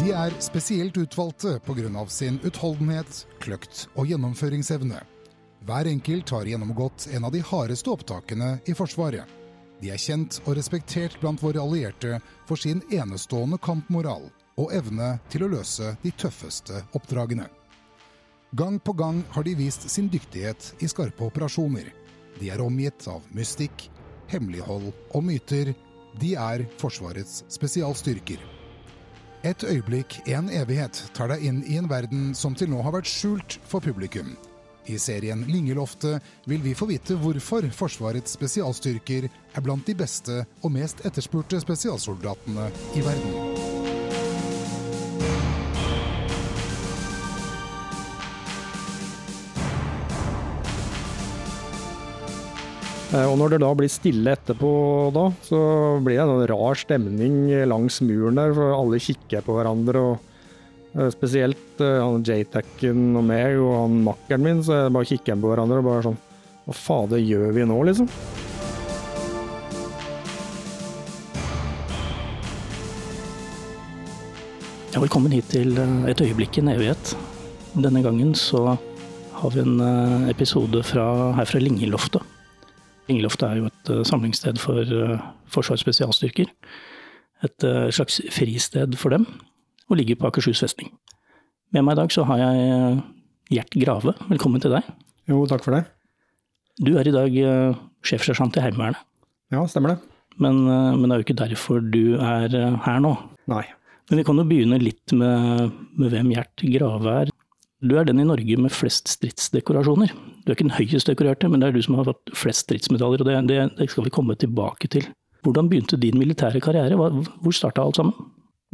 De er spesielt utvalgte pga. sin utholdenhet, kløkt og gjennomføringsevne. Hver enkelt har gjennomgått en av de hardeste opptakene i Forsvaret. De er kjent og respektert blant våre allierte for sin enestående kampmoral og evne til å løse de tøffeste oppdragene. Gang på gang har de vist sin dyktighet i skarpe operasjoner. De er omgitt av mystikk, hemmelighold og myter. De er Forsvarets spesialstyrker. Et øyeblikk, en evighet, tar deg inn i en verden som til nå har vært skjult for publikum. I serien Lingeloftet vil vi få vite hvorfor Forsvarets spesialstyrker er blant de beste og mest etterspurte spesialsoldatene i verden. Og når det da blir stille etterpå, da, så blir det en rar stemning langs muren der, for alle kikker på hverandre. og eh, Spesielt eh, han J-Tacken og meg og han makkeren min, så jeg bare kikker på hverandre og bare sånn Hva fader gjør vi nå, liksom? Ja, velkommen hit til eh, Et øyeblikk i en evighet. Denne gangen så har vi en eh, episode fra, her fra Lingeloftet. Lingeloftet er jo et eh, samlingssted for eh, Forsvarets spesialstyrker. Et eh, slags fristed for dem, og ligger på Akershus festning. Med meg i dag så har jeg Gjert Grave. Velkommen til deg. Jo, takk for det. Du er i dag sjefsersjant i Heimevernet, Ja, stemmer det. men, men det er jo ikke derfor du er her nå. Nei. Men vi kan jo begynne litt med, med hvem Gjert Grave er. Du er den i Norge med flest stridsdekorasjoner. Du er ikke den høyest dekorerte, men det er du som har fått flest stridsmedaljer, og det, det, det skal vi komme tilbake til. Hvordan begynte din militære karriere? Hvor starta alt sammen?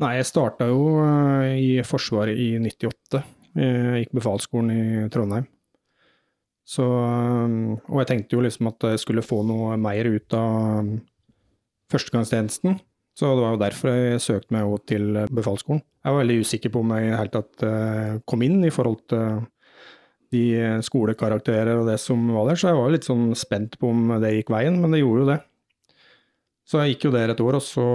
Nei, jeg starta jo eh, i Forsvaret i 98. Jeg gikk befalsskolen i Trondheim. Så, eh, og jeg tenkte jo liksom at jeg skulle få noe mer ut av eh, førstegangstjenesten. Så det var jo derfor jeg søkte meg til befalsskolen. Jeg var veldig usikker på om jeg i det hele tatt kom inn i forhold til de skolekarakterer og det som var der, så jeg var litt sånn spent på om det gikk veien, men det gjorde jo det. Så jeg gikk jo der et år, og så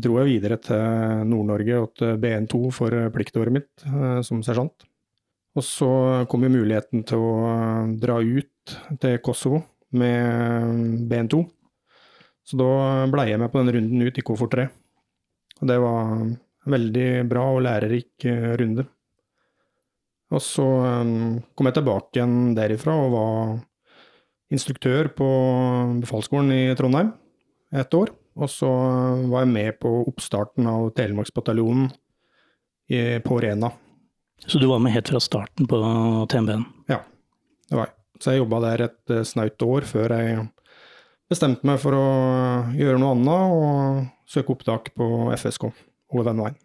dro jeg videre til Nord-Norge og til BN2 for pliktåret mitt eh, som sersjant. Og så kom jo muligheten til å eh, dra ut til Kosovo med BN2. Så da blei jeg med på den runden ut i K-fort 3. Og det var en veldig bra og lærerik eh, runde. Og så eh, kom jeg tilbake igjen derifra og var instruktør på befalsskolen i Trondheim et år. Og så var jeg med på oppstarten av Telemarksbataljonen på Rena. Så du var med helt fra starten på TMB-en? Ja, det var jeg. Så jeg jobba der et eh, snaut år før jeg bestemte meg for å gjøre noe annet og søke opptak på FSK over den veien.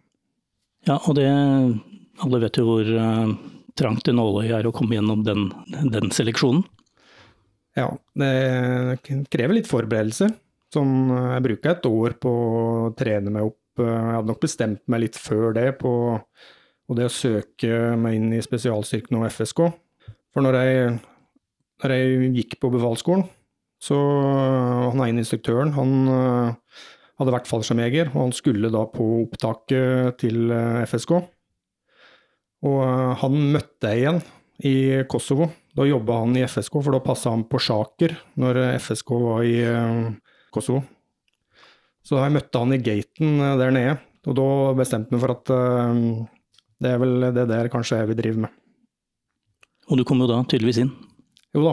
Ja, og det Alle vet jo hvor eh, trangt i nåløyet er å komme gjennom den, den seleksjonen. Ja, det krever litt forberedelse. Sånn, jeg bruker et år på å trene meg opp. Jeg hadde nok bestemt meg litt før det på og det å søke meg inn i spesialstyrken og FSK. For når jeg, når jeg gikk på befalsskolen, så han ene instruktøren, han øh, hadde vært fallskjermjeger, og han skulle da på opptaket til øh, FSK. Og øh, han møtte jeg igjen i Kosovo. Da jobba han i FSK, for da passa han på Sjaker når FSK var i øh, Kosovo. Så da møtte han i gaten der nede, og da bestemte han for at det er vel det der kanskje jeg vil drive med. Og du kom jo da tydeligvis inn. Jo da,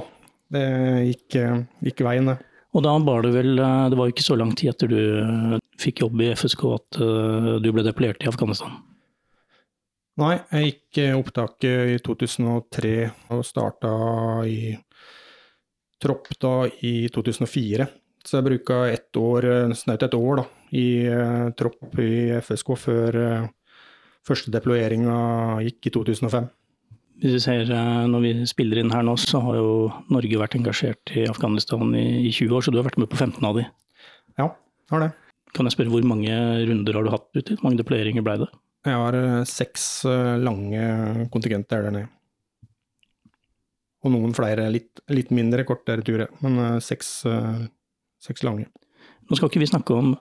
det gikk, gikk veien, det. Og da var det vel eh, Det var jo ikke så lang tid etter du eh, fikk jobb i FSK at eh, du ble deployert i Afghanistan. Nei, jeg gikk eh, opptaket i 2003 og starta i tropp da i 2004. Så jeg bruka ett år, eh, snaut et år da, i eh, tropp i FSK før eh, første deployeringa gikk i 2005. Hvis vi ser eh, Når vi spiller inn her nå, så har jo Norge vært engasjert i Afghanistan i, i 20 år, så du har vært med på 15 av de. Ja, har det. Kan jeg spørre hvor mange runder har du hatt uti? Hvor mange deployeringer ble det? Jeg har eh, seks eh, lange kontingenter der nede. Og noen flere litt, litt mindre, kortere turer, men eh, seks, seks lange. Nå skal ikke vi snakke om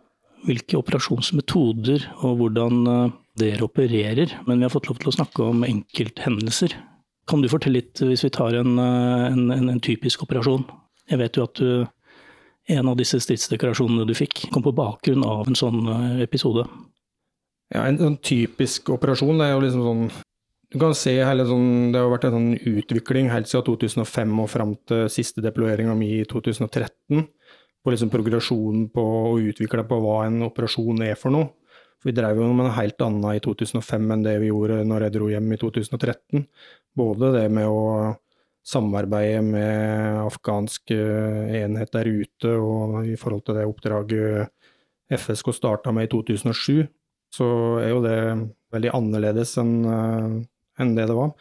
hvilke operasjonsmetoder og hvordan dere opererer, men vi har fått lov til å snakke om enkelthendelser. Kan du fortelle litt, hvis vi tar en, en, en, en typisk operasjon? Jeg vet jo at du, en av disse stridsdekorasjonene du fikk, kom på bakgrunn av en sånn episode. Ja, En sånn typisk operasjon er jo liksom sånn Du kan se hele sånn, Det har vært en sånn utvikling helt siden 2005 og fram til siste deployeringa mi i 2013. På liksom progresjonen på å utvikle på hva en operasjon er for noe. For vi drev jo med noe helt annet i 2005 enn det vi gjorde når jeg dro hjem i 2013. Både det med å samarbeide med afghanske enheter der ute, og i forhold til det oppdraget FSK starta med i 2007, så er jo det veldig annerledes enn en det det var.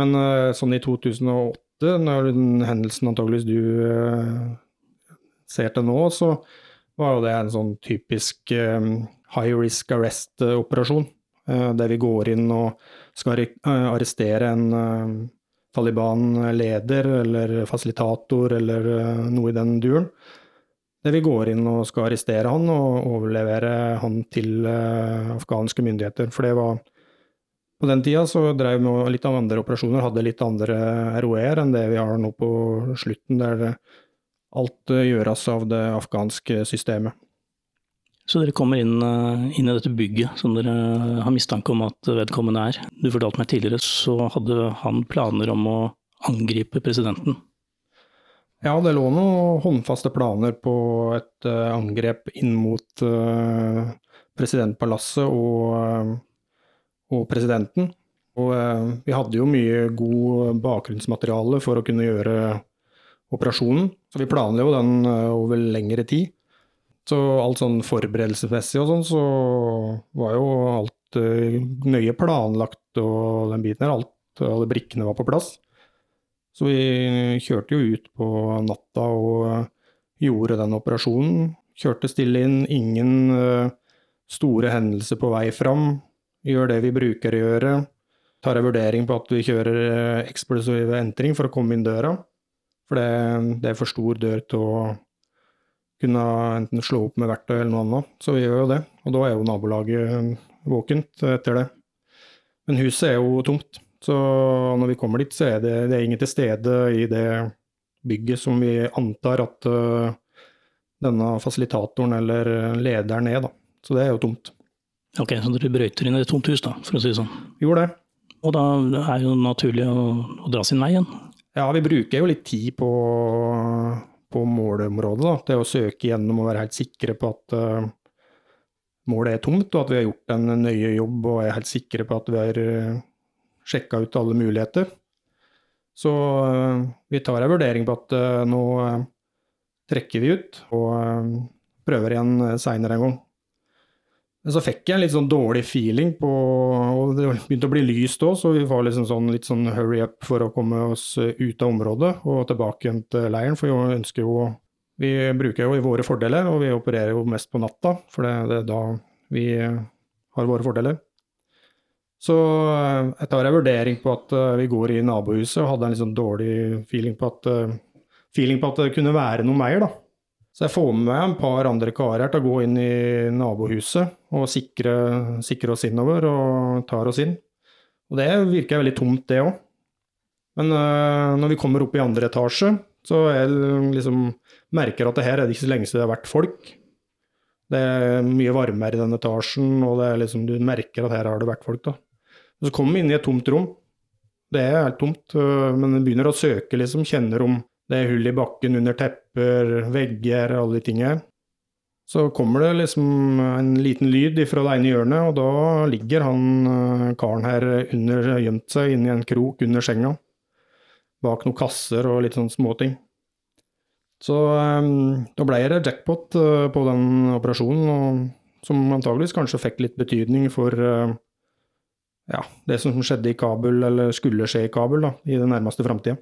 Men sånn i 2008, når den hendelsen antageligvis du ser til nå, så var jo det en sånn typisk high risk arrest-operasjon. Der vi går inn og skal arrestere en Taliban-leder eller fasilitator eller noe i den duren. Vi går inn og skal arrestere han og overlevere han til afghanske myndigheter. For det var På den tida så drev vi med litt andre operasjoner, hadde litt andre ROE-er enn det vi har nå på slutten, der alt gjøres av det afghanske systemet. Så dere kommer inn, inn, i dette bygget som dere har mistanke om at vedkommende er. Du fortalte meg tidligere så hadde han planer om å angripe presidenten. Ja, det lå noen håndfaste planer på et uh, angrep inn mot uh, presidentpalasset og, uh, og, presidenten. Og vi hadde jo mye god bakgrunnsmateriale for å kunne gjøre operasjonen. Så vi planla jo den over lengre tid. Så alt sånn forberedelsesmessig og sånn, så var jo alt nøye planlagt, og den biten her, alt, alle brikkene var på plass. Så vi kjørte jo ut på natta og uh, gjorde den operasjonen. Kjørte stille inn, ingen uh, store hendelser på vei fram. Gjør det vi bruker å gjøre. Tar en vurdering på at vi kjører eksplosiv entring for å komme inn døra. For det, det er for stor dør til å kunne enten slå opp med verktøy eller noe annet. Så vi gjør jo det. Og da er jo nabolaget våkent etter det. Men huset er jo tomt. Så når vi kommer dit, så er det, det er ingen til stede i det bygget som vi antar at uh, denne fasilitatoren eller lederen er, da. Så det er jo tomt. Ok, så dere brøyter inn i et tomt hus, da, for å si det sånn? Vi gjorde det. Og da er det jo naturlig å, å dra sin vei igjen? Ja, vi bruker jo litt tid på på målområdet. Da. Det å søke gjennom og være helt sikre på at uh, målet er tomt, og at vi har gjort en nøye jobb og er helt sikre på at vi har uh, sjekka ut alle muligheter. Så uh, vi tar en vurdering på at uh, nå trekker vi ut og prøver igjen seinere en gang. Men så fikk jeg en litt sånn dårlig feeling på Og det begynte å bli lyst òg, så vi var liksom sånn, litt sånn hurry up for å komme oss ut av området og tilbake igjen til leiren. For vi ønsker jo Vi bruker jo våre fordeler, og vi opererer jo mest på natta, for det, det er da vi har våre fordeler. Så jeg tar en vurdering på at vi går i nabohuset, og hadde en sånn dårlig feeling på at, feeling på at det kunne være noe mer, da. Så jeg får med meg en par andre karer til å gå inn i nabohuset og sikre, sikre oss innover og tar oss inn. Og det virker veldig tomt, det òg. Men uh, når vi kommer opp i andre etasje, så jeg liksom merker at det her er det ikke så lenge siden det har vært folk. Det er mye varmere i den etasjen, og liksom, du merker at her har det vært folk. da. Så kommer vi inn i et tomt rom. Det er helt tomt, uh, men vi begynner å søke, liksom, kjenner om det er hull i bakken under tepper, vegger, alle de tingene. Så kommer det liksom en liten lyd fra det ene hjørnet, og da ligger han eh, karen her under, gjemt seg inni en krok under senga. Bak noen kasser og litt sånne småting. Så um, da ble det jackpot på den operasjonen, og, som antageligvis kanskje fikk litt betydning for uh, ja, det som skjedde i Kabul, eller skulle skje i Kabul, da, i den nærmeste framtida.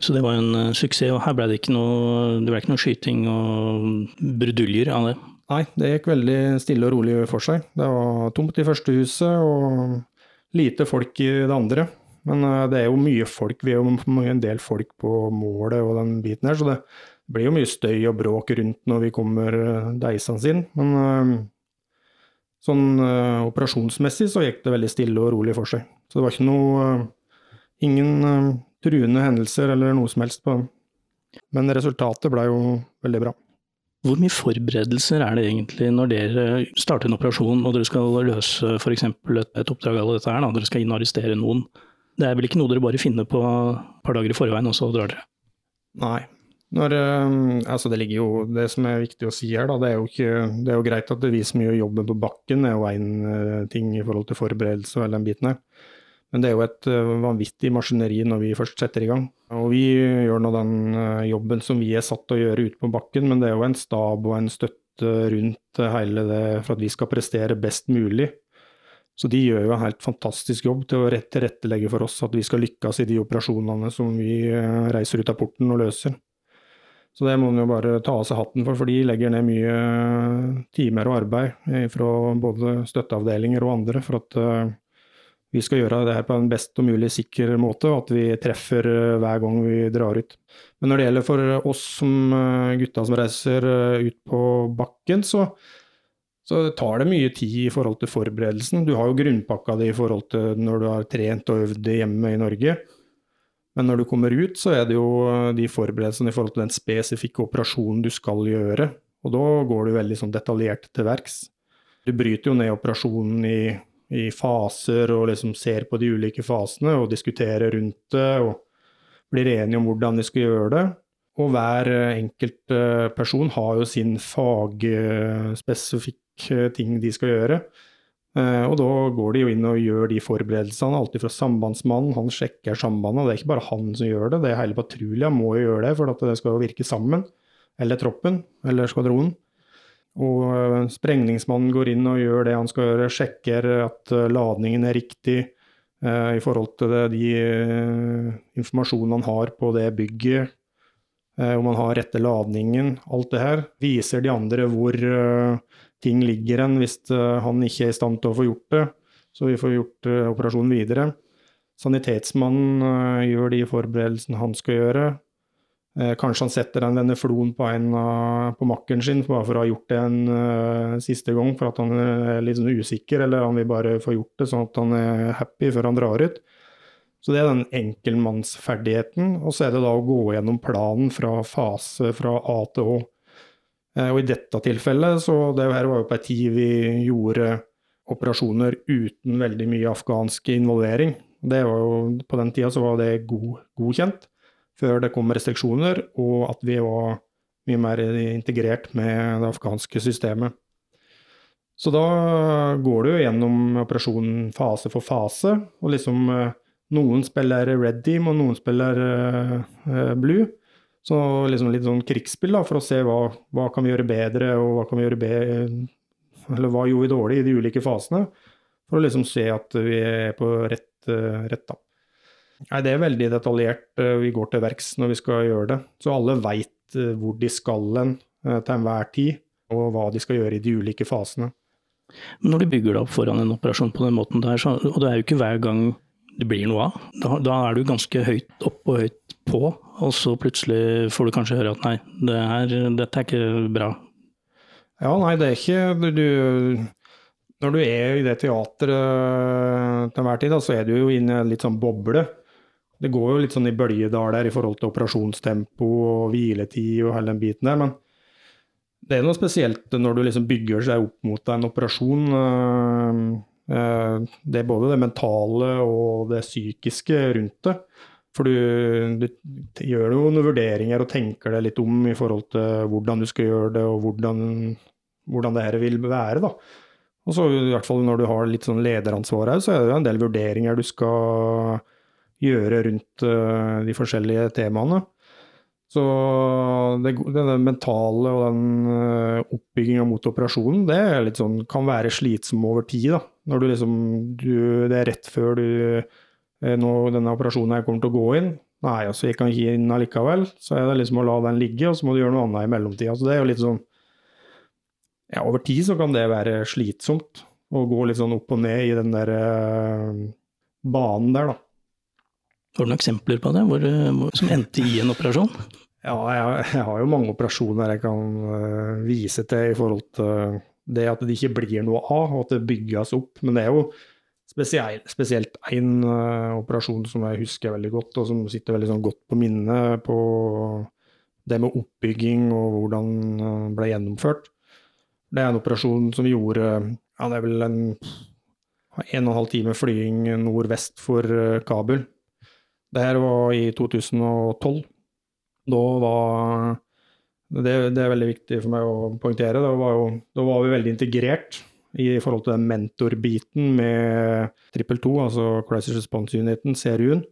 Så det var en uh, suksess, og her ble det ikke noe, det ble ikke noe skyting og bruduljer av det? Nei, det gikk veldig stille og rolig for seg. Det var tomt i første huset og lite folk i det andre. Men uh, det er jo mye folk, vi er jo en del folk på målet og den biten her, så det blir jo mye støy og bråk rundt når vi kommer uh, deisende inn. Men sånn uh, operasjonsmessig så gikk det veldig stille og rolig for seg. Så det var ikke noe uh, Ingen uh, truende hendelser eller noe som helst på den. Men resultatet ble jo veldig bra. Hvor mye forberedelser er det egentlig når dere starter en operasjon og dere skal løse f.eks. Et, et oppdrag av dette her, da, dere skal inn og arrestere noen? Det er vel ikke noe dere bare finner på et par dager i forveien, og så drar dere? Nei, når, altså det, jo, det som er viktig å si her, da, det er ikke, det er jo greit at vi som gjør jobben på bakken, er jo én ting i forhold til forberedelse og hele den biten her. Men det er jo et vanvittig maskineri når vi først setter i gang. Og vi gjør nå den jobben som vi er satt til å gjøre ute på bakken, men det er jo en stab og en støtte rundt hele det for at vi skal prestere best mulig. Så de gjør jo en helt fantastisk jobb til å tilrettelegge for oss at vi skal lykkes i de operasjonene som vi reiser ut av porten og løser. Så det må man jo bare ta av seg hatten for, for de legger ned mye timer og arbeid fra både støtteavdelinger og andre for at uh, vi skal gjøre det her på en best og mulig sikker måte, og at vi treffer hver gang vi drar ut. Men når det gjelder for oss som gutta som reiser ut på bakken, så, så tar det mye tid i forhold til forberedelsen. Du har jo grunnpakka det i forhold til når du har trent og øvd hjemme i Norge. Men når du kommer ut, så er det jo eh, de forberedelsene i forhold til den spesifikke operasjonen du skal gjøre. Og da går du veldig sånn detaljert til verks. Du bryter jo ned operasjonen i, i, faser og liksom ser på de ulike fasene og diskuterer rundt det og blir enige om hvordan de skal gjøre det. Og hver enkelt eh, person har jo sin fagspesifikke ting de skal gjøre. Eh, og da går de jo inn og gjør de forberedelsene, alltid fra sambandsmannen, han sjekker sambandet. Det er ikke bare han som gjør det, det er hele patruljen må jo gjøre det for at det skal virke sammen. Eller troppen, eller skvadronen. Og eh, sprengningsmannen går inn og gjør det han skal gjøre, sjekker at eh, ladningen er riktig i forhold til de informasjonene informasjonen han har på det bygget, om man har rette ladningen, alt det her. Viser de andre hvor ting ligger hen hvis eh, han ikke er i stand til å få gjort det. Så vi får gjort eh, operasjonen videre. Sanitetsmannen eh, gjør de forberedelsene han skal gjøre. Kanskje han setter en veneflon på, en, på makkeren sin bare for å ha gjort det en siste gang for at han er litt sånn usikker, eller han vil bare få gjort det sånn at han er happy før han drar ut. Så det er den enkeltmannsferdigheten. Og så er det da å gå gjennom planen fra fase fra A til Å. Eh, og i dette tilfellet, så det her var jo på ei tid vi gjorde operasjoner uten veldig mye afghansk involvering. Det var jo, på den tida så var det god, godkjent, før det kom restriksjoner, og at vi var mye mer integrert med det afghanske systemet. Så da går du gjennom operasjonen fase for fase, og liksom eh, noen spiller red team, og noen spiller uh, blue. Så liksom litt sånn krigsspill da, for å se hva, hva kan vi gjøre bedre, og hva kan vi gjøre bedre Eller hva gjorde vi dårlig i de ulike fasene? For å liksom se at vi er på rett, uh, rett da. Nei, det er veldig detaljert. Vi går til verks når vi skal gjøre det. Så alle veit hvor de skal hen til enhver tid, og hva de skal gjøre i de ulike fasene. Når du bygger deg opp foran en operasjon på den måten der, så, og det er jo ikke hver gang det blir noe av, da, da er du ganske høyt opp og høyt på, og så plutselig får du kanskje høre at nei, det her, dette er ikke bra. Ja, nei, det er ikke du, Når du er i det teatret til enhver tid, da, så er du jo inne i en litt sånn boble. Det går jo litt sånn i bølgedaler i forhold til operasjonstempo og hviletid og hele den biten der, men det er noe spesielt når du liksom bygger seg opp mot en operasjon. Øh, det er både det mentale og det psykiske rundt det. For du, du, gjør jo noen vurderinger og tenker deg litt om i forhold til hvordan du skal gjøre det, og hvordan, hvordan det her vil være. da. Og så i hvert fall når du har litt sånn lederansvar her, så er det jo en del vurderinger du skal gjøre rundt uh, de forskjellige temaene. Så det, det mentale og den uh, oppbygginga mot operasjonen, det sånn, kan være slitsom over tid. da. Når du liksom du, Det er rett før du Eh, nå denne operasjonen her kommer til å gå inn. Nei, altså jeg kan ikke inn allikevel. Så er det liksom å la den ligge, og så må du gjøre noe annet i mellomtida. Så det er jo litt sånn Ja, over tid så kan det være slitsomt å gå litt sånn opp og ned i den der uh, banen der, da. Har du noen eksempler på det, hvor, hvor, som endte i en operasjon? Ja, jeg, jeg, har jo mange operasjoner jeg kan uh, vise til i forhold til det at det ikke blir noe av, og at det bygges opp. Men det er jo spesielt, spesielt én uh, operasjon som jeg husker veldig godt, og som sitter veldig sånn godt på minnet på det med oppbygging og hvordan det ble gjennomført. Det er en operasjon som vi gjorde ja, det er vel en en og en halv time flying nordvest for Kabul. Det her var i 2012. Da var det, det, er veldig viktig for meg å poengtere. Da var, jo, da var vi veldig integrert i forhold til den mentorbiten med trippel 2, altså Crisis Response Uniten, CRU-en,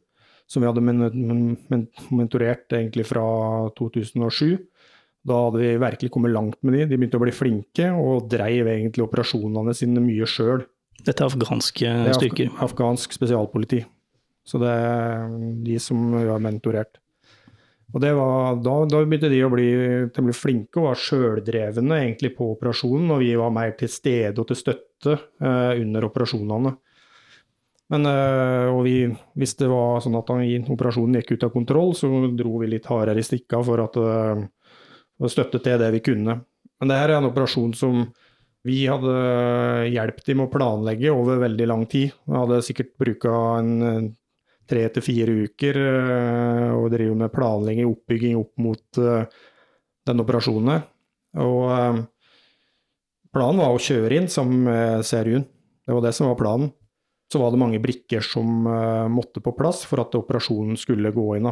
som vi hadde mentorert egentlig fra 2007. Da hadde vi virkelig kommet langt med de. De begynte å bli flinke og dreiv egentlig operasjonene sine mye sjøl. Dette er afghanske styrker? Af afghansk spesialpoliti. Så det er de som vi har mentorert. Og var, da, da, begynte de å bli, temmelig flinke og var sjøldrevne på operasjonen, og vi var mer til stede og til støtte eh, under operasjonene. Men eh, og vi, hvis det var sånn at operasjonen gikk ut av kontroll, så dro vi litt hardere i stikka for eh, å støtte til det vi kunne. Men det her er en operasjon som vi hadde hjulpet dem med å planlegge over veldig lang tid. Vi hadde sikkert bruka en tre til fire uker eh, og driver med planlegging og oppbygging opp mot uh, den operasjonen. Og uh, planen var å kjøre inn sammen med CRU-en. Det var det som var planen. Så var det mange brikker som måtte på plass for at operasjonen skulle gå inn.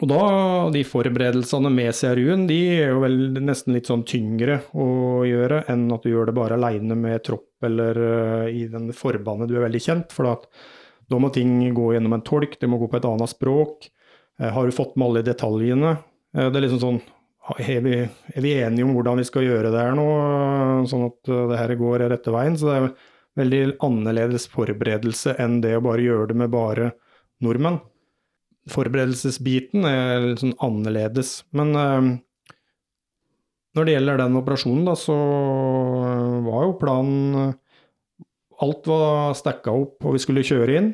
Og da, de forberedelsene med CRU-en, de er jo vel nesten litt sånn tyngre å gjøre enn at du gjør det bare aleine med tropp eller i den forbandet du er veldig kjent. For at da må ting gå gjennom en tolk, det må gå på et annet språk. Eh, har du fått med alle detaljene? Eh, det er liksom sånn er vi, er vi, enige om hvordan vi skal gjøre det her nå, sånn at eh, det her går rette veien? Så det er veldig annerledes forberedelse enn det å bare gjøre det med bare nordmenn. Forberedelsesbiten er litt sånn annerledes. Men når det gjelder den operasjonen, da, så var jo planen alt var stacka opp, og vi skulle kjøre inn.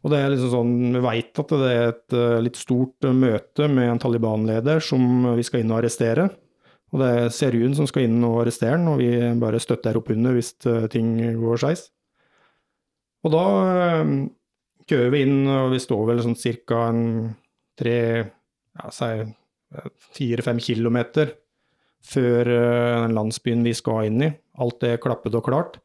Og det er liksom sånn, Vi veit at det er et uh, litt stort uh, møte med en Taliban-leder som vi skal inn og arrestere. Og det er Serun som skal inn og arrestere han, og vi bare støtter opp under hvis ting går skeis. Og da kjører vi inn, og vi står vel sånn ca. tre, ja, si fire-fem kilometer før den landsbyen vi skal inn i. Alt er klappet og klart.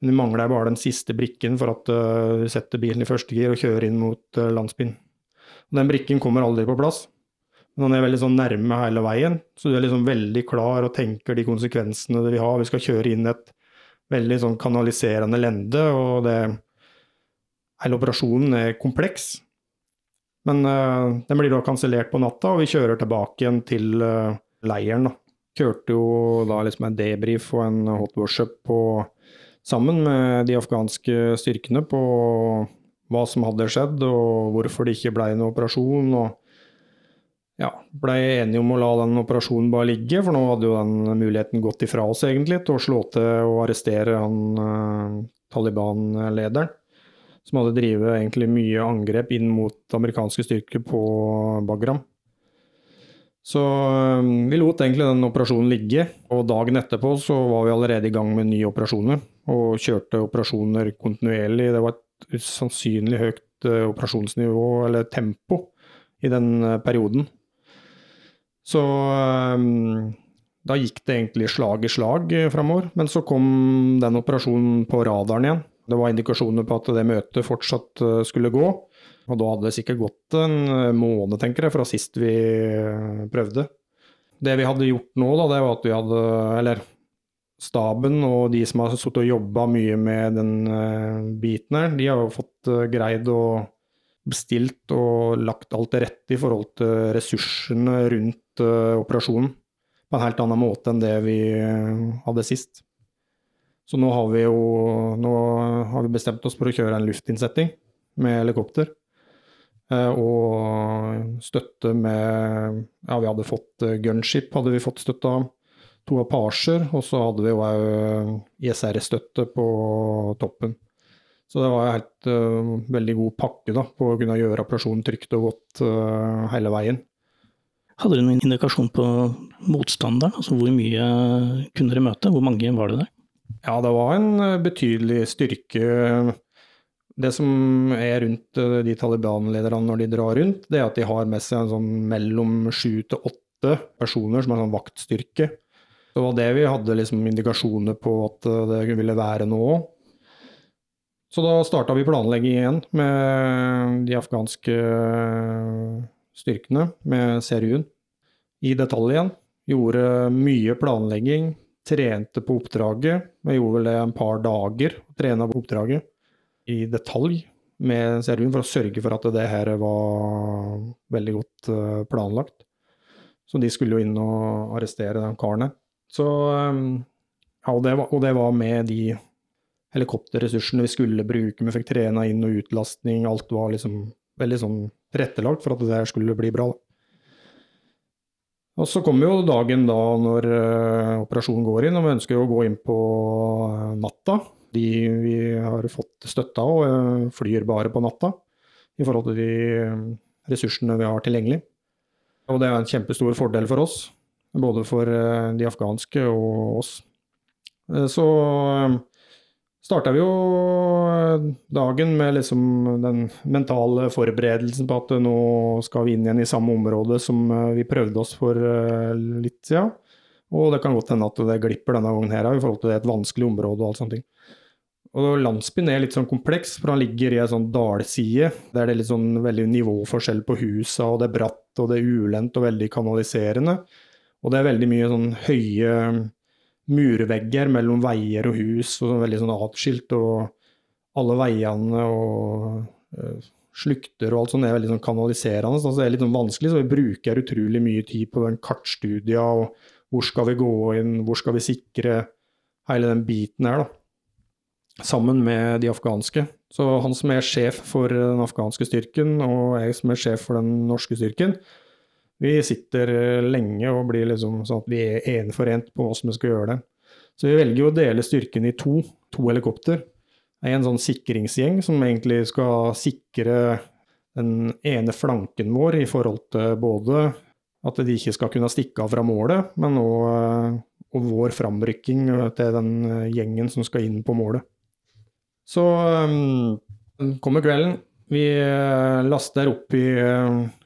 Men vi mangler bare den siste brikken for at uh, vi setter bilen i første gir og kjører inn mot uh, landsbyen. Og den brikken kommer aldri på plass. Men den er veldig sånn nærme hele veien, så du er liksom veldig klar og tenker de konsekvensene det vil ha. Vi skal kjøre inn et veldig sånn kanaliserende lende, og det Hele operasjonen er kompleks. Men uh, den blir da kansellert på natta, og vi kjører tilbake igjen til uh, leiren. da. Kjørte jo da liksom en debrief og en hot worship på sammen med de afghanske styrkene på hva som hadde skjedd, og hvorfor det ikke ble noen operasjon. og ja, blei enige om å la den operasjonen bare ligge, for nå hadde jo den muligheten gått ifra oss egentlig til å slå til og arrestere han eh, Taliban-lederen. Som hadde drevet egentlig mye angrep inn mot amerikanske styrker på Bagram. Så um, vi lot egentlig den operasjonen ligge, og dagen etterpå så var vi allerede i gang med nye operasjoner. Og kjørte operasjoner kontinuerlig. Det var et sannsynlig høyt uh, operasjonsnivå, eller tempo, i den uh, perioden. Så um, da gikk det egentlig slag i slag framover. Men så kom den operasjonen på radaren igjen. Det var indikasjoner på at det møtet fortsatt skulle gå. Og da hadde det sikkert gått en eh, måned, tenker jeg, fra sist vi eh, prøvde. Det vi hadde gjort nå, da, det var at vi hadde Eller staben og de som har sittet og jobba mye med den uh, biten her, de har jo fått uh, greid å bestilt og lagt alt til rette i forhold til ressursene rundt uh, operasjonen på en helt annen måte enn det vi hadde sist. Så nå har vi jo nå har vi bestemt oss for å kjøre en luftinnsetting med helikopter. Eh, og støtte med Ja, vi hadde fått eh, gunship, hadde vi fått støtte av. To Apacher, og så hadde vi jo òg ISR-støtte på toppen. Så det var en helt uh, veldig god pakke da, på å kunne gjøre operasjonen trygt og godt uh, hele veien. Hadde dere noen indikasjon på motstanderen? Altså hvor mye kunne dere møte? Hvor mange var det der? Ja, det var en betydelig styrke. Det som er rundt de Taliban-lederne når de drar rundt, det er at de har med seg en sånn mellom sju til åtte personer som er sånn vaktstyrke. Det var det vi hadde liksom indikasjoner på at det ville være nå òg. Så da starta vi planlegging igjen med de afghanske styrkene, med serien, i detalj igjen. Gjorde mye planlegging, trente på oppdraget. Jeg gjorde vel det en par dager, trena på oppdraget i detalj med serien for å sørge for at det her var veldig godt eh, planlagt. Så de skulle jo inn og arrestere den karen Så eh, Ja, og det, var, og det var med de helikopterressursene vi skulle bruke. Vi fikk trena inn- og utlastning. Alt var liksom veldig sånn rettelagt for at det skulle bli bra. Og så kommer jo dagen da når uh, operasjonen går inn, og vi ønsker å gå inn på uh, natta. De vi har fått støtte og uh, flyr bare på natta i forhold til de ressursene vi har tilgjengelig. Og det er en kjempestor fordel for oss, både for de afghanske og oss. Så starta vi jo eh, dagen med liksom den mentale forberedelsen på at nå skal vi inn igjen i samme område som eh, vi prøvde oss for eh, litt siden. Og det kan godt hende at det glipper denne gangen her i forhold til det er et vanskelig område og alt sånt. Og landsbyen er litt sånn kompleks, for han ligger i ei sånn dalside. Der det er litt sånn veldig nivåforskjell på husa, og det er bratt, og det er ulendt og veldig kanaliserende. Og det er veldig mye sånn høye murvegger mellom veier og hus, og sånn veldig sånn atskilt. Og alle veiene og uh, slukter og alt sånt er veldig sånn kanaliserende. Så det er litt sånn vanskelig, så vi bruker utrolig mye tid på den kartstudia og hvor skal vi gå inn, hvor skal vi sikre hele den biten her, da. Sammen med de afghanske. Så han som er sjef for den afghanske styrken, og jeg som er sjef for den norske styrken, vi sitter eh, lenge og blir liksom sånn at vi er enforent på hvordan vi skal gjøre det. Så vi velger å dele styrken i to, to helikopter. Er en sånn sikringsgjeng som egentlig skal sikre den ene flanken vår i forhold til både at de ikke skal kunne stikke av fra målet, men òg og vår framrykking til den gjengen som skal inn på målet. Så um, kommer kvelden. Vi eh, laster opp i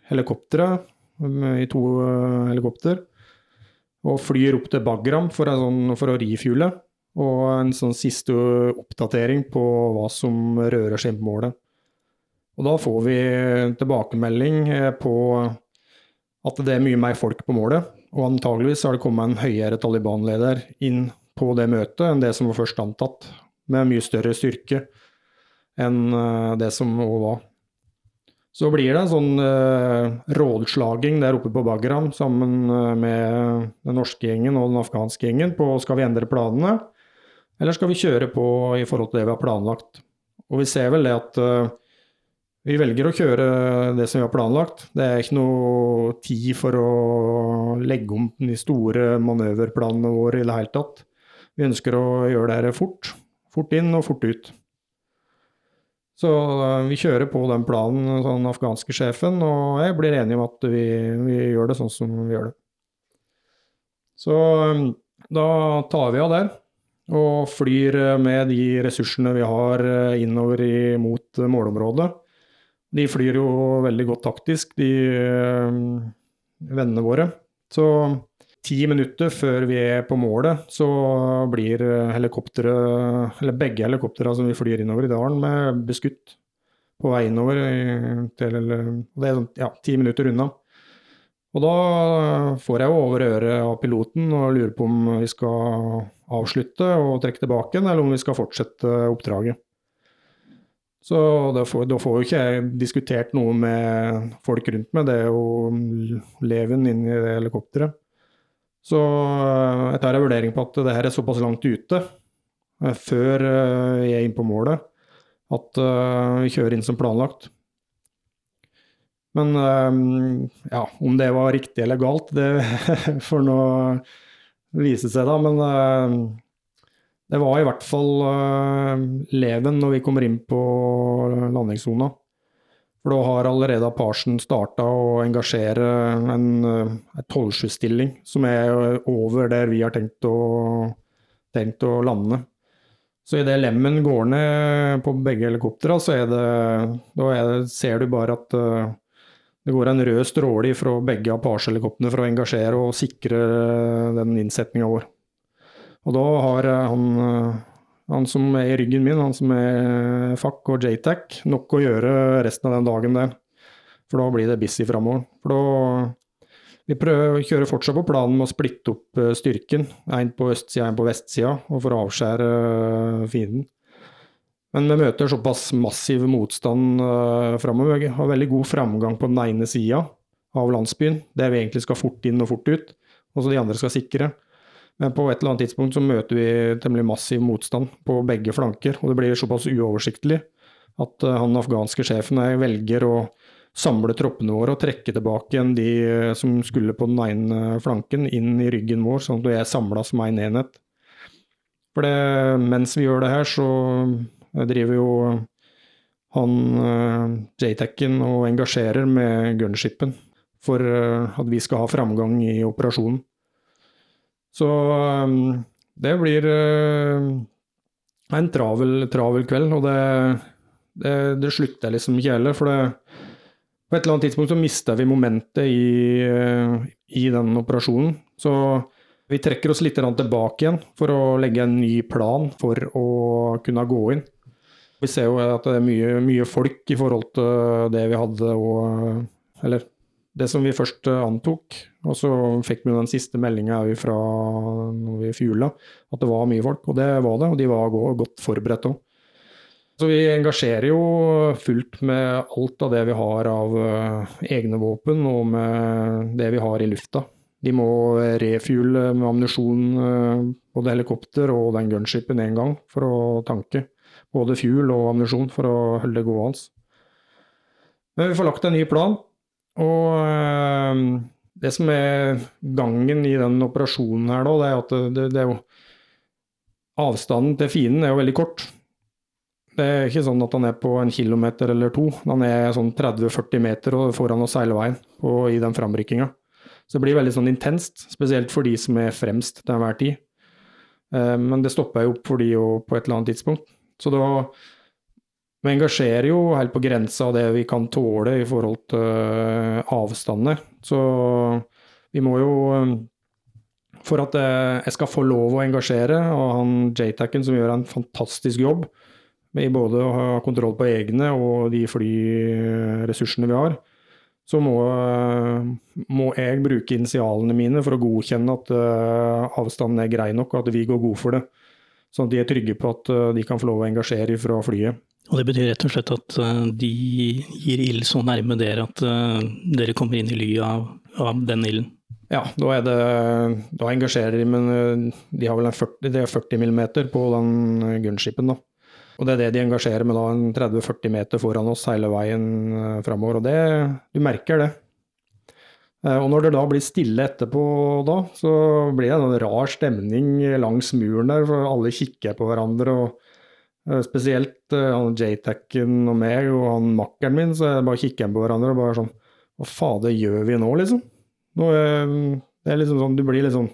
helikopteret i to eh, helikopter. Og flyr opp til Bagram for, sånn, for å refuele. Og en sånn siste oppdatering på hva som rører seg på målet. Og da får vi tilbakemelding eh, på at det er mye mer folk på målet. Og antageligvis har det kommet en høyere Taliban-leder inn på det møtet enn det som var først antatt, med mye større styrke enn eh, det som var. Så blir det en sånn uh, rådslaging der oppe på Bagram sammen uh, med den norske gjengen og den afghanske gjengen på skal vi endre planene, eller skal vi kjøre på i forhold til det vi har planlagt. Og vi ser vel det at uh, vi velger å kjøre det som vi har planlagt. Det er ikke noe tid for å legge om de store manøverplanene våre i det hele tatt. Vi ønsker å gjøre det fort. Fort inn og fort ut. Så uh, vi kjører på den planen, sånn afghanske sjefen, og jeg blir enig om at vi, vi, gjør det sånn som vi gjør det. Så um, da tar vi av der og flyr uh, med de ressursene vi har innover mot målområdet. De flyr jo veldig godt taktisk, de vennene våre. Så ti minutter før vi er på målet, så blir helikopteret, eller begge helikoptrene som vi flyr innover i dalen med, beskutt på vei innover. Til, det er sånn, ja, ti minutter unna. Og da får jeg jo over øret av piloten og lurer på om vi skal avslutte og trekke tilbake, eller om vi skal fortsette oppdraget. Så da får, da får jo ikke jeg diskutert noe med folk rundt meg, det er jo leven inni det helikopteret. Så eh, jeg tar en vurdering på at det her er såpass langt ute eh, før eh, jeg er inne på målet, at vi kjører inn som planlagt. Men ja, om det var riktig eller galt, det får nå vise seg, da. Men det var i hvert fall leven når vi kommer inn på landingssona. For da har allerede Parsen starta å engasjere en, eh, en tolvskysstilling som er over der vi har tenkt å, tenkt å lande. Så idet lemmen går ned på begge helikoptra, så er det, er det, ser du bare at uh, det går en rød stråle fra begge Apache-helikoptrene for å engasjere og sikre den innsetninga vår. Og da har han, han som er i ryggen min, han som er FAC og JTAC, nok å gjøre resten av den dagen der. For da blir det busy framover. For da vi prøver, kjører fortsatt på planen med å splitte opp uh, styrken. Én på østsida, én på vestsida, og for å avskjære uh, fienden. Men vi møter såpass massiv motstand uh, framover. Vi har veldig god framgang på den ene sida av landsbyen, der vi egentlig skal fort inn og fort ut, og så de andre skal sikre. Men på et eller annet tidspunkt så møter vi temmelig massiv motstand på begge flanker, og det blir såpass uoversiktlig at uh, han afghanske sjefen velger å samle troppene våre og trekke tilbake igjen de eh, som skulle på den ene flanken, inn i ryggen vår, sånn at er samla som en enhet. For det, mens vi gjør det her, så eh, driver jo han JTAC-en og engasjerer med gunshipen for at vi skal ha framgang i operasjonen. Så um, det blir uh, en travel, travel, kveld, og det, det, det slutter liksom ikke heller. For det, på et eller annet tidspunkt så mister vi momentet i, eh, i, den operasjonen. Så vi trekker oss litt tilbake igjen for å legge en ny plan for å kunne gå inn. Vi ser jo at det er mye, mye folk i forhold til det vi hadde og Eller det som vi først antok. Og så fikk vi den siste meldinga fra når vi fjula, at det var mye folk. Og det var det, og de var godt forberedt òg. Så vi engasjerer jo fullt med alt av det vi har av uh, egne våpen, og med det vi har i lufta. De må refuele med ammunisjon, både helikopter og den gunshipen én gang, for å tanke. Både fuel og ammunisjon for å holde det gående. Men vi får lagt en ny plan, og uh, det som er gangen i den operasjonen her nå, det er at det, det er jo Avstanden til fienden er jo veldig kort. Det er ikke sånn at han er på en kilometer eller to. Han er sånn 30-40 meter foran oss hele veien og i den framrykkinga. Så det blir veldig sånn intenst, spesielt for de som er fremst til enhver tid. Eh, men det stopper jo opp for de jo på et eller annet tidspunkt. Så da Vi engasjerer jo helt på grensa av det vi kan tåle i forhold til eh, avstander. Så vi må jo eh, For at jeg skal få lov å engasjere, og han JTAC-en som gjør en fantastisk jobb, med både å ha kontroll på egne og de flyressursene vi har, så må, må, jeg bruke initialene mine for å godkjenne at uh, avstanden er grei nok, og at vi går god for det. Sånn at de er trygge på at uh, de kan få lov å engasjere fra flyet. Og Det betyr rett og slett at uh, de gir ild så nærme dere at dere kommer inn i ly av, av den ilden? Ja, da, er det, da engasjerer de, men de har vel en 40, de har 40 mm på den gunskipen, da. Og det er det de engasjerer med da, en 30-40 meter foran oss hele veien framover. Og det, du merker det. Og når det da blir stille etterpå da, så blir det en rar stemning langs muren der, for alle kikker på hverandre. og Spesielt han JTAC-en og meg og han makkeren min, så jeg bare kikker på hverandre og bare sånn Hva fader gjør vi nå, liksom? Nå, det er liksom sånn, du blir sånn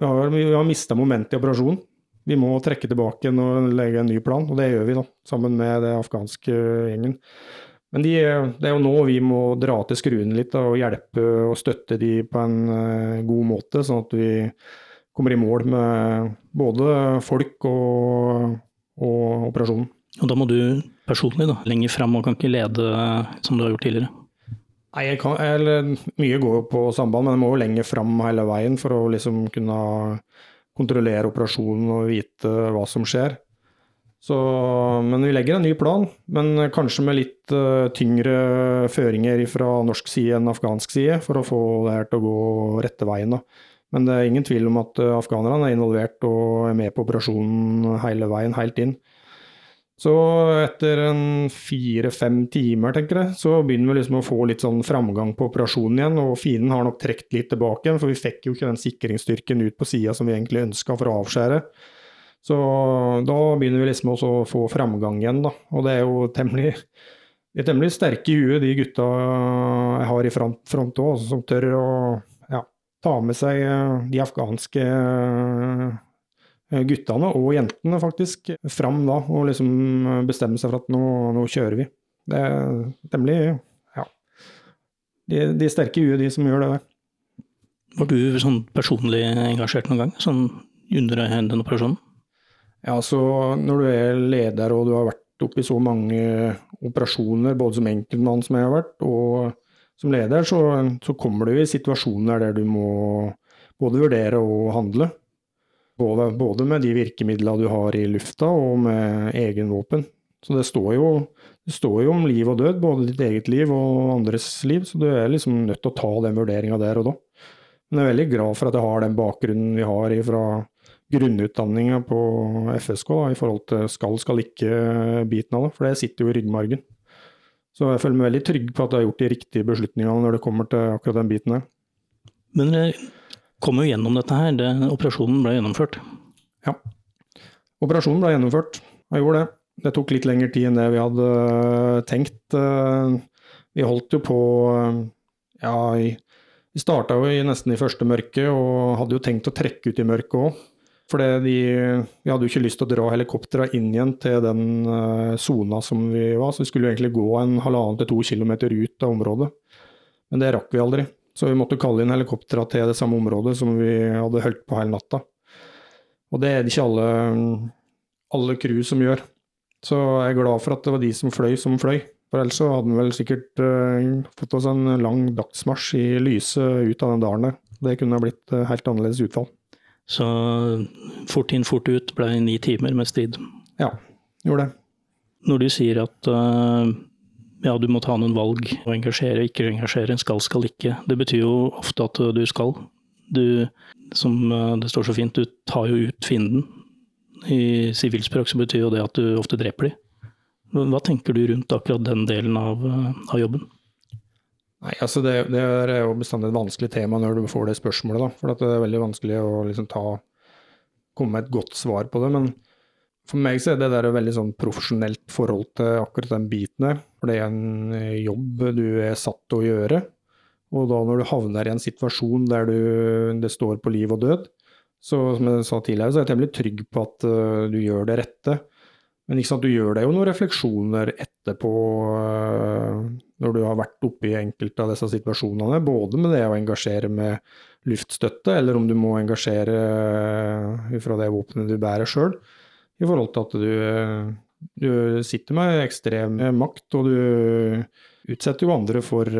Vi har, vi har mista momentet i operasjonen. Vi må trekke tilbake og legge en ny plan, og det gjør vi da, sammen med det afghanske gjengen. Men de, det er jo nå vi må dra til skruene litt da, og hjelpe og støtte de på en god måte, sånn at vi kommer i mål med både folk og, og operasjonen. Og da må du personlig da, lenger fram og kan ikke lede som du har gjort tidligere? Nei, jeg kan, eller, Mye går jo på samband, men jeg må jo lenger fram hele veien for å liksom kunne kontrollere operasjonen og vite hva som skjer. Så, men vi legger en ny plan, men kanskje med litt uh, tyngre føringer fra norsk side enn afghansk side, for å få det her til å gå rette veien. Da. Men det er ingen tvil om at uh, afghanerne er involvert og er med på operasjonen hele veien, helt inn. Så etter en fire-fem timer, tenker jeg, så begynner vi liksom å få litt sånn framgang på operasjonen igjen. Og fienden har nok trukket litt tilbake igjen, for vi fikk jo ikke den sikringsstyrken ut på sida som vi egentlig ønska for å avskjære. Så da begynner vi liksom også å få framgang igjen, da. Og det er jo temmelig, de er temmelig sterke i huet, de gutta jeg har i front òg, som tør å ta med seg de afghanske eh, guttene og jentene faktisk fram da, og liksom bestemme seg for at nå, nå kjører vi. Det er temmelig ja. De, de sterke i huet, de som gjør det der. Var du sånn personlig engasjert noen gang, sånn under den operasjonen? Ja, så når du er leder og du har vært oppe i så mange operasjoner, både som enkeltmann som jeg har vært, og som leder, så, så kommer du i situasjoner der du må både vurdere og handle. Både, både med de virkemidlene du har i lufta, og med egen våpen. Så det står, jo, det står jo om liv og død, både ditt eget liv og andres liv, så du er liksom nødt til å ta den vurderinga der og da. Men jeg er veldig glad for at jeg har den bakgrunnen vi har fra grunnutdanninga på FSK da, i forhold til skal, skal ikke-biten av det, for det sitter jo i ryggmargen. Så jeg føler meg veldig trygg på at jeg har gjort de riktige beslutningene når det kommer til akkurat den biten her. Men dere kom jo gjennom dette her, det, operasjonen ble gjennomført? Ja. Operasjonen ble gjennomført, jeg gjorde det. Det tok litt lengre tid enn det vi hadde eh, tenkt. Eh, vi holdt jo på eh, ja, vi starta jo nesten i første mørke, og hadde jo tenkt å trekke ut i mørket òg. For vi hadde jo ikke lyst til å dra helikoptera inn igjen til den eh, sona som vi var, så vi skulle jo egentlig gå en halvannen til to kilometer ut av området. Men det rakk vi aldri, så vi måtte kalle inn helikoptera til det samme området som vi hadde holdt på hele natta. Og det er det ikke alle, alle crew som gjør. Så jeg er glad for at det var de som fløy, som fløy. For ellers så hadde vi vel sikkert uh, fått oss en lang dagsmarsj i lyset ut av den dalen der. Det kunne ha blitt uh, helt annerledes utfall. Så fort inn, fort ut ble ni timer med strid. Ja, gjorde det. Når du sier at uh, ja, du må ta noen valg, og engasjere, ikke engasjere, skal, skal ikke, det betyr jo ofte at du skal. Du, som uh, det står så fint, du tar jo ut fienden. I sivilspråk så betyr jo det at du ofte dreper dem. Hva tenker du rundt akkurat den delen av, uh, av jobben? Nei, altså det, det, er jo bestandig et vanskelig tema når du får det spørsmålet, da. For det er veldig vanskelig å liksom ta komme med et godt svar på det. Men for meg så er det der et veldig sånn profesjonelt forhold til akkurat den biten der. For det er en eh, jobb du er satt til å gjøre. Og da når du havner i en situasjon der du, det står på liv og død, så som jeg sa tidligere, så er jeg temmelig trygg på at uh, du gjør det rette. Men du gjør deg jo noen refleksjoner etterpå uh, når du har vært oppe i enkelte av disse situasjonene. Både med det å engasjere med luftstøtte, eller om du må engasjere uh, fra det våpenet du bærer sjøl. I forhold til at du, uh, du, sitter med ekstrem makt, og du utsetter jo andre for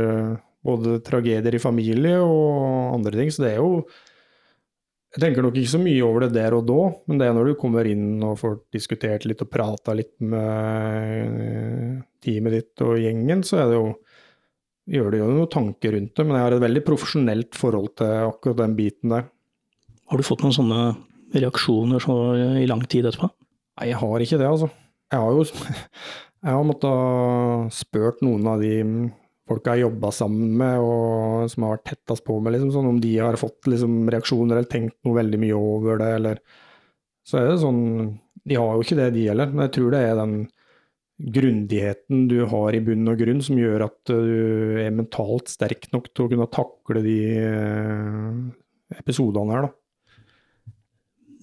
både tragedier i familie og andre ting. Så det er jo jeg tenker nok ikke så mye over det der og da, men det er når du kommer inn og får diskutert litt og prata litt med teamet ditt og gjengen, så er det jo gjør det jo noen tanker rundt det. Men jeg har et veldig profesjonelt forhold til akkurat den biten der. Har du fått noen sånne reaksjoner så i lang tid etterpå? Nei, jeg har ikke det, altså. Jeg har jo jeg har måttet spurt noen av de folk har jobba sammen med og som har vært tettest på med, liksom, sånn om de har fått liksom, reaksjoner eller tenkt noe veldig mye over det, eller Så er det sånn De har jo ikke det, de heller, men jeg tror det er den grundigheten du har i bunn og grunn som gjør at du er mentalt sterk nok til å kunne takle de eh, episodene her, da.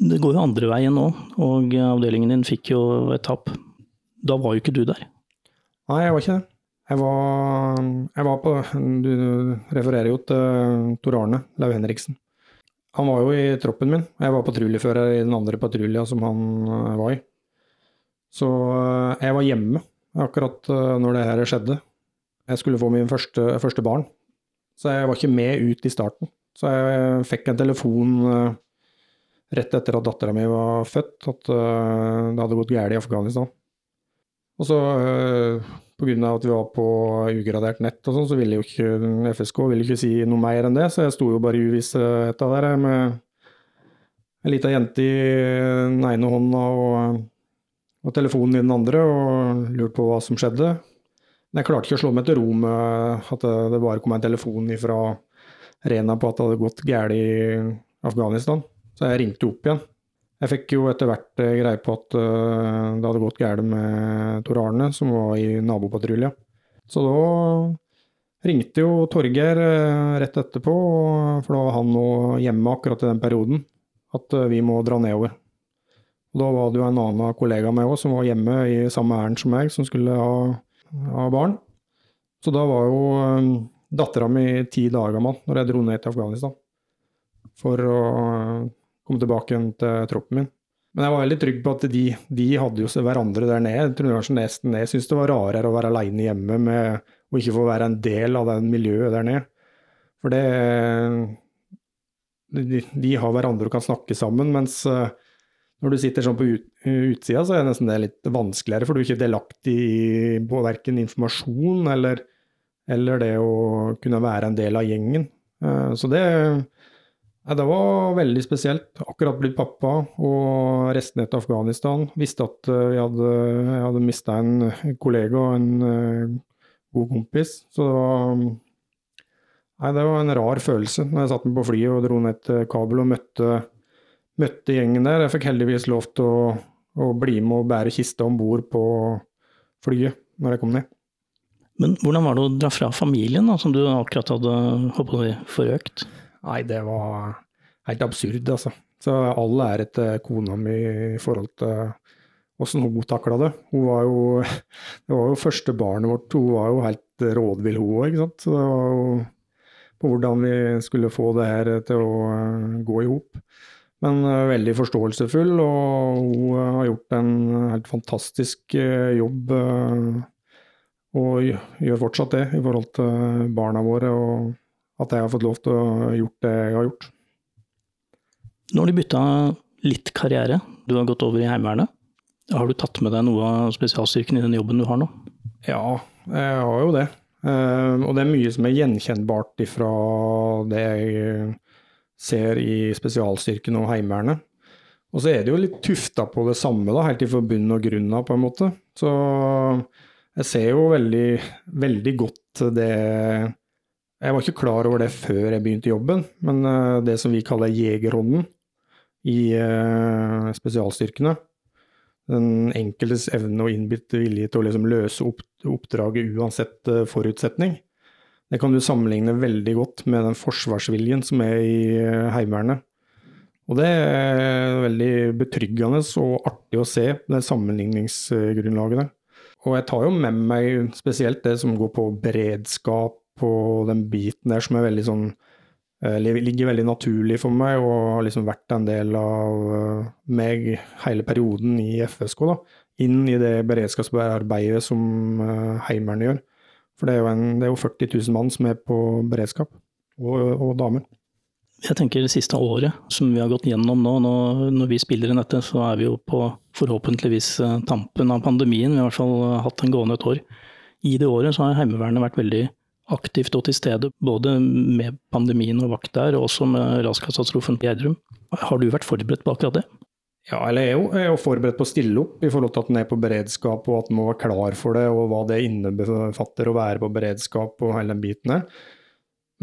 Det går jo andre veien nå, og avdelingen din fikk jo et tap. Da var jo ikke du der. Nei, jeg var ikke det. Jeg var, jeg var, på Du refererer jo til Tor Arne Lau Henriksen. Han var jo i troppen min. Jeg var patruljefører i den andre patrulja som han eh, var i. Så eh, jeg var hjemme akkurat eh, når det her skjedde. Jeg skulle få min første, første barn. Så jeg var ikke med ut i starten. Så jeg fikk en telefon rett etter at dattera mi var født, at det hadde gått galt i Afghanistan. Og så Pga. at vi var på ugradert nett og sånn, så ville jo ikke FSK ville ikke si noe mer enn det, så jeg sto jo bare i uvissheta der med ei lita jente i den ene hånda og, og, telefonen i den andre, og lurte på hva som skjedde. Men jeg klarte ikke å slå meg til ro med at det, bare kom en telefon fra Rena på at det hadde gått galt i Afghanistan, så jeg ringte opp igjen. Jeg fikk jo etter hvert eh, greie på at uh, det hadde gått galt med Tor Arne, som var i nabopatrulja. Så da ringte jo Torgeir uh, rett etterpå, for da var han nå hjemme akkurat i den perioden, at vi må dra nedover. Og da var det jo en annen kollega av meg òg som var hjemme i samme ærend som meg, som skulle ha, ha barn. Så da var jo dattera mi ti dager gammel når jeg dro ned til Afghanistan for å komme tilbake igjen til troppen min. Men jeg var veldig trygg på at de, de hadde jo hverandre der nede. Jeg tror kanskje nesten syntes det var rarere å være aleine hjemme med, og ikke få være en del av det miljøet der nede. For det de, de, har hverandre og kan snakke sammen, mens uh, når du sitter sånn på ut, utsida, så er det nesten det litt vanskeligere, for du er ikke delaktig i verken informasjon eller, eller, det å kunne være en del av gjengen. Uh, så det ja, det var veldig spesielt. Akkurat blitt pappa og resten etter Afghanistan. Visste at eh, jeg hadde, jeg hadde mista en kollega og en uh, god kompis. Så det var, nei, det var en rar følelse når jeg satt meg på flyet og dro ned til Kabul og møtte, møtte gjengen der. Jeg fikk heldigvis lov til å, å bli med og bære kista om bord på flyet når jeg kom ned. Men hvordan var det å dra fra familien, da, som du akkurat hadde håpet forøkt? Nei, det var helt absurd, altså. Så all ære til kona mi i forhold til åssen hun takla det. Hun var jo Det var jo første barnet vårt, hun var jo helt rådvill, hun òg, ikke sant. Så det var jo på hvordan vi skulle få det her til å eh, gå i hop. Men uh, veldig forståelsesfull, og hun har gjort en helt fantastisk jobb. Og gjør fortsatt det i forhold til barna våre. og at jeg har fått lov til å gjort det jeg har gjort. Nå har du bytta litt karriere. Du har gått over i Heimevernet. Har du tatt med deg noe av spesialstyrken i den jobben du har nå? Ja, jeg har jo det. Eh, og det er mye som er gjenkjennbart ifra det jeg ser i spesialstyrken og Heimevernet. Og så er det jo litt tufta på det samme, da, helt ifra bunn og grunn av, på en måte. Så jeg ser jo veldig, veldig godt det jeg var ikke klar over det før jeg begynte jobben, men uh, det som vi kaller jegerånden i uh, spesialstyrkene, den enkeltes evne og innbitte vilje til å liksom løse opp, oppdraget uansett uh, forutsetning, det kan du sammenligne veldig godt med den forsvarsviljen som er i Heimevernet. Og det er veldig betryggende og artig å se, det sammenligningsgrunnlaget der. Og jeg tar jo med meg spesielt det som går på beredskap på den biten der som er veldig sånn eh, ligger veldig naturlig for meg, og har liksom vært en del av eh, meg hele perioden i FSK. da, Inn i det beredskapsarbeidet som eh, gjør. For det er, en, det er jo 40 000 mann som er på beredskap, og, og damer. Jeg tenker det siste året som vi har gått gjennom nå, nå, når vi spiller inn dette, så er vi jo på forhåpentligvis tampen av pandemien. Vi har i hvert fall hatt en gående et år. I det året så har Heimevernet vært veldig aktivt og til stede, både med pandemien og vakt der, og også med raskatastrofen på Gjerdrum. Har du vært forberedt på akkurat det? Ja, eller jeg er, jo, er forberedt på å stille opp i forhold til at en er på beredskap, og at en må være klar for det, og hva det innebefatter å være på beredskap og hele den biten her.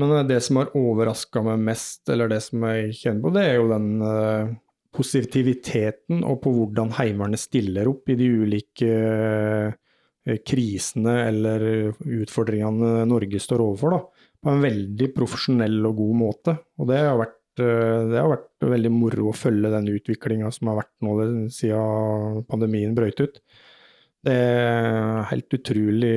Men eh, det som har overraska meg mest, eller det som jeg kjenner på, det er jo den uh, positiviteten og på hvordan Heimevernet stiller opp i de ulike uh, Eh, krisene eller utfordringene Norge står overfor, da, på en veldig profesjonell og god måte. Og det har vært, eh, det har vært veldig moro å følge den utviklinga som har vært nå siden pandemien brøt ut. Det er helt utrolig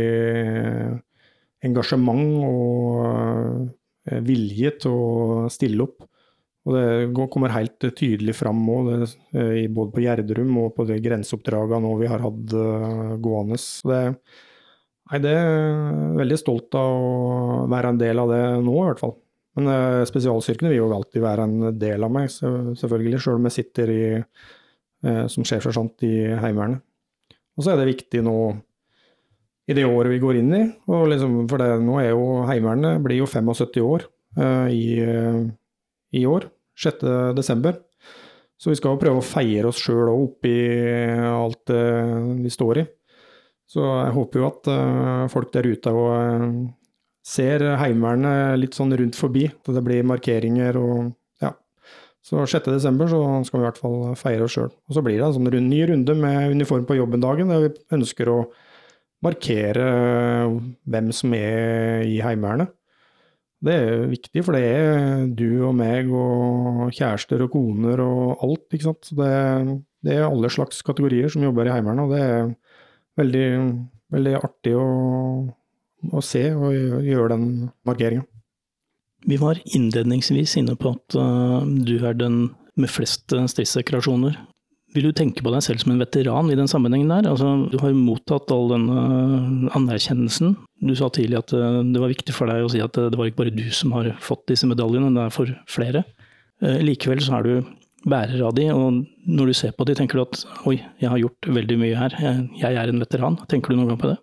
engasjement og eh, vilje til å stille opp. Og det kommer helt tydelig fram òg, eh, både på Gjerdrum og på de grenseoppdragene vi har hatt uh, gående. Så det, nei, det er veldig stolt av å være en del av det nå, i hvert fall. Men uh, spesialstyrkene vil jo alltid være en del av meg, selvfølgelig, sjøl om jeg sitter i, som sjefsersjant i Heimevernet. Og så er det viktig nå i det året vi går inn i, liksom, for det, nå er jo Heimevernet blir jo 75 år i, i år. 6.12. Så vi skal jo prøve å feire oss sjøl òg oppi alt det vi står i. Så jeg håper jo at uh, folk der ute og, uh, ser Heimevernet litt sånn rundt forbi. At det blir markeringer og ja. Så 6.12. så skal vi i hvert fall feire oss sjøl. Og så blir det en sånn ny runde med uniform på jobben-dagen, der vi ønsker å markere hvem som er i Heimevernet. Det er viktig, for det er du og meg og kjærester og koner og alt, ikke sant. Det, det er alle slags kategorier som jobber i Heimevernet, og det er veldig, veldig artig å, å se og gjøre den markeringa. Vi var innledningsvis inne på at uh, du er den med flest stridssekreasjoner. Vil du tenke på deg selv som en veteran i den sammenhengen der? Altså, du har jo mottatt all denne anerkjennelsen. Du sa tidlig at uh, det var viktig for deg å si at uh, det var ikke bare du som har fått disse medaljene, det er for flere. Likevel så er du bærer av de, og når du ser på de, tenker du at oi, jeg har gjort veldig mye her, jeg, er en veteran. Tenker du noen gang på det?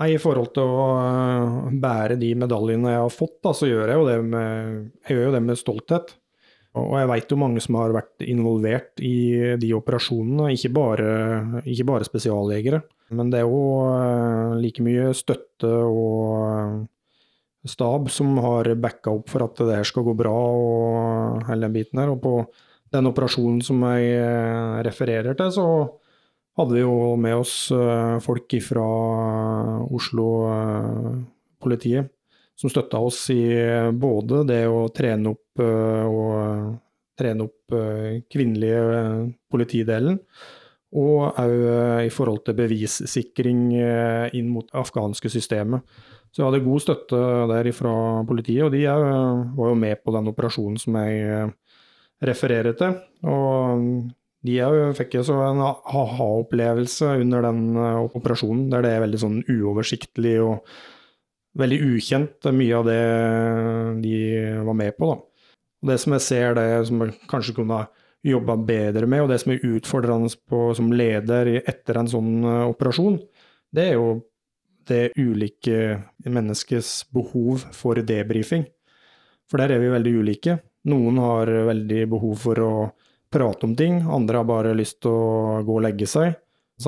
Nei, I forhold til å eh, bære de medaljene jeg har fått, da, så gjør jeg jo det med, jo det med stolthet. Og jeg veit jo mange som har vært involvert i de operasjonene, ikke bare, ikke bare spesialjegere. Men det er jo eh, like mye støtte og stab som har backa opp for at det her skal gå bra og hele den biten her. Og på den operasjonen som jeg eh, refererer til, så hadde vi jo med oss eh, folk fra Oslo-politiet som støtta oss i både det å trene opp eh, og trene opp kvinnelige politidelen, og òg i forhold til bevissikring inn mot det afghanske systemet. Så jeg hadde god støtte der fra politiet, og de var jo med på den operasjonen som jeg refererer til. Og de fikk jo så en aha-opplevelse under den eh, operasjonen, der det er veldig sånn uoversiktlig og veldig ukjent, mye av det de var med på. da. Og Det som jeg ser det som jeg kanskje kunne jobba bedre med, og det som er utfordrende på, som leder etter en sånn uh, operasjon, det er jo det ulike menneskets behov for debrifing. For der er vi veldig ulike. Noen har veldig behov for å prate om ting, andre har bare lyst til å gå og legge seg.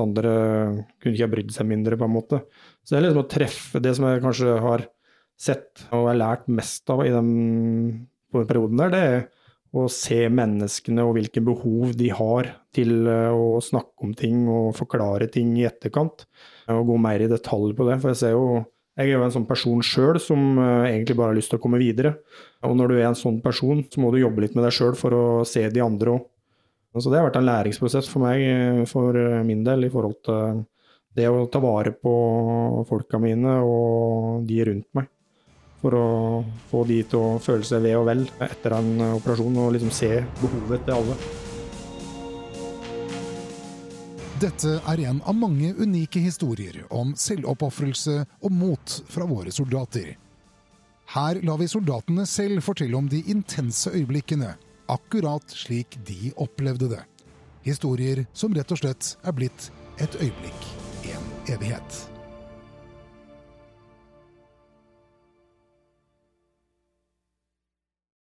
Andre kunne ikke ha brydd seg mindre, på en måte. Så det er liksom å treffe det som jeg kanskje har sett og har lært mest av i den, den perioden der, det er å se menneskene og hvilke behov de har til eh, å snakke om ting og forklare ting i etterkant. Og gå mer i detalj på det. For jeg ser jo jeg er jo en sånn person sjøl som uh, egentlig bare har lyst til å komme videre. Og når du er en sånn person, så må du jobbe litt med deg sjøl for å se de andre òg. Så det har vært en læringsprosess for meg, eh, for eh, min del, i forhold til det å ta vare på folka mine og de rundt meg. For å få de til å føle seg ved og vel etter en operasjon, og liksom se behovet til alle. Dette er en av mange unike historier om selvoppofrelse og mot fra våre soldater. Her lar vi soldatene selv fortelle om de intense øyeblikkene, akkurat slik de opplevde det. Historier som rett og slett er blitt et øyeblikk, en evighet.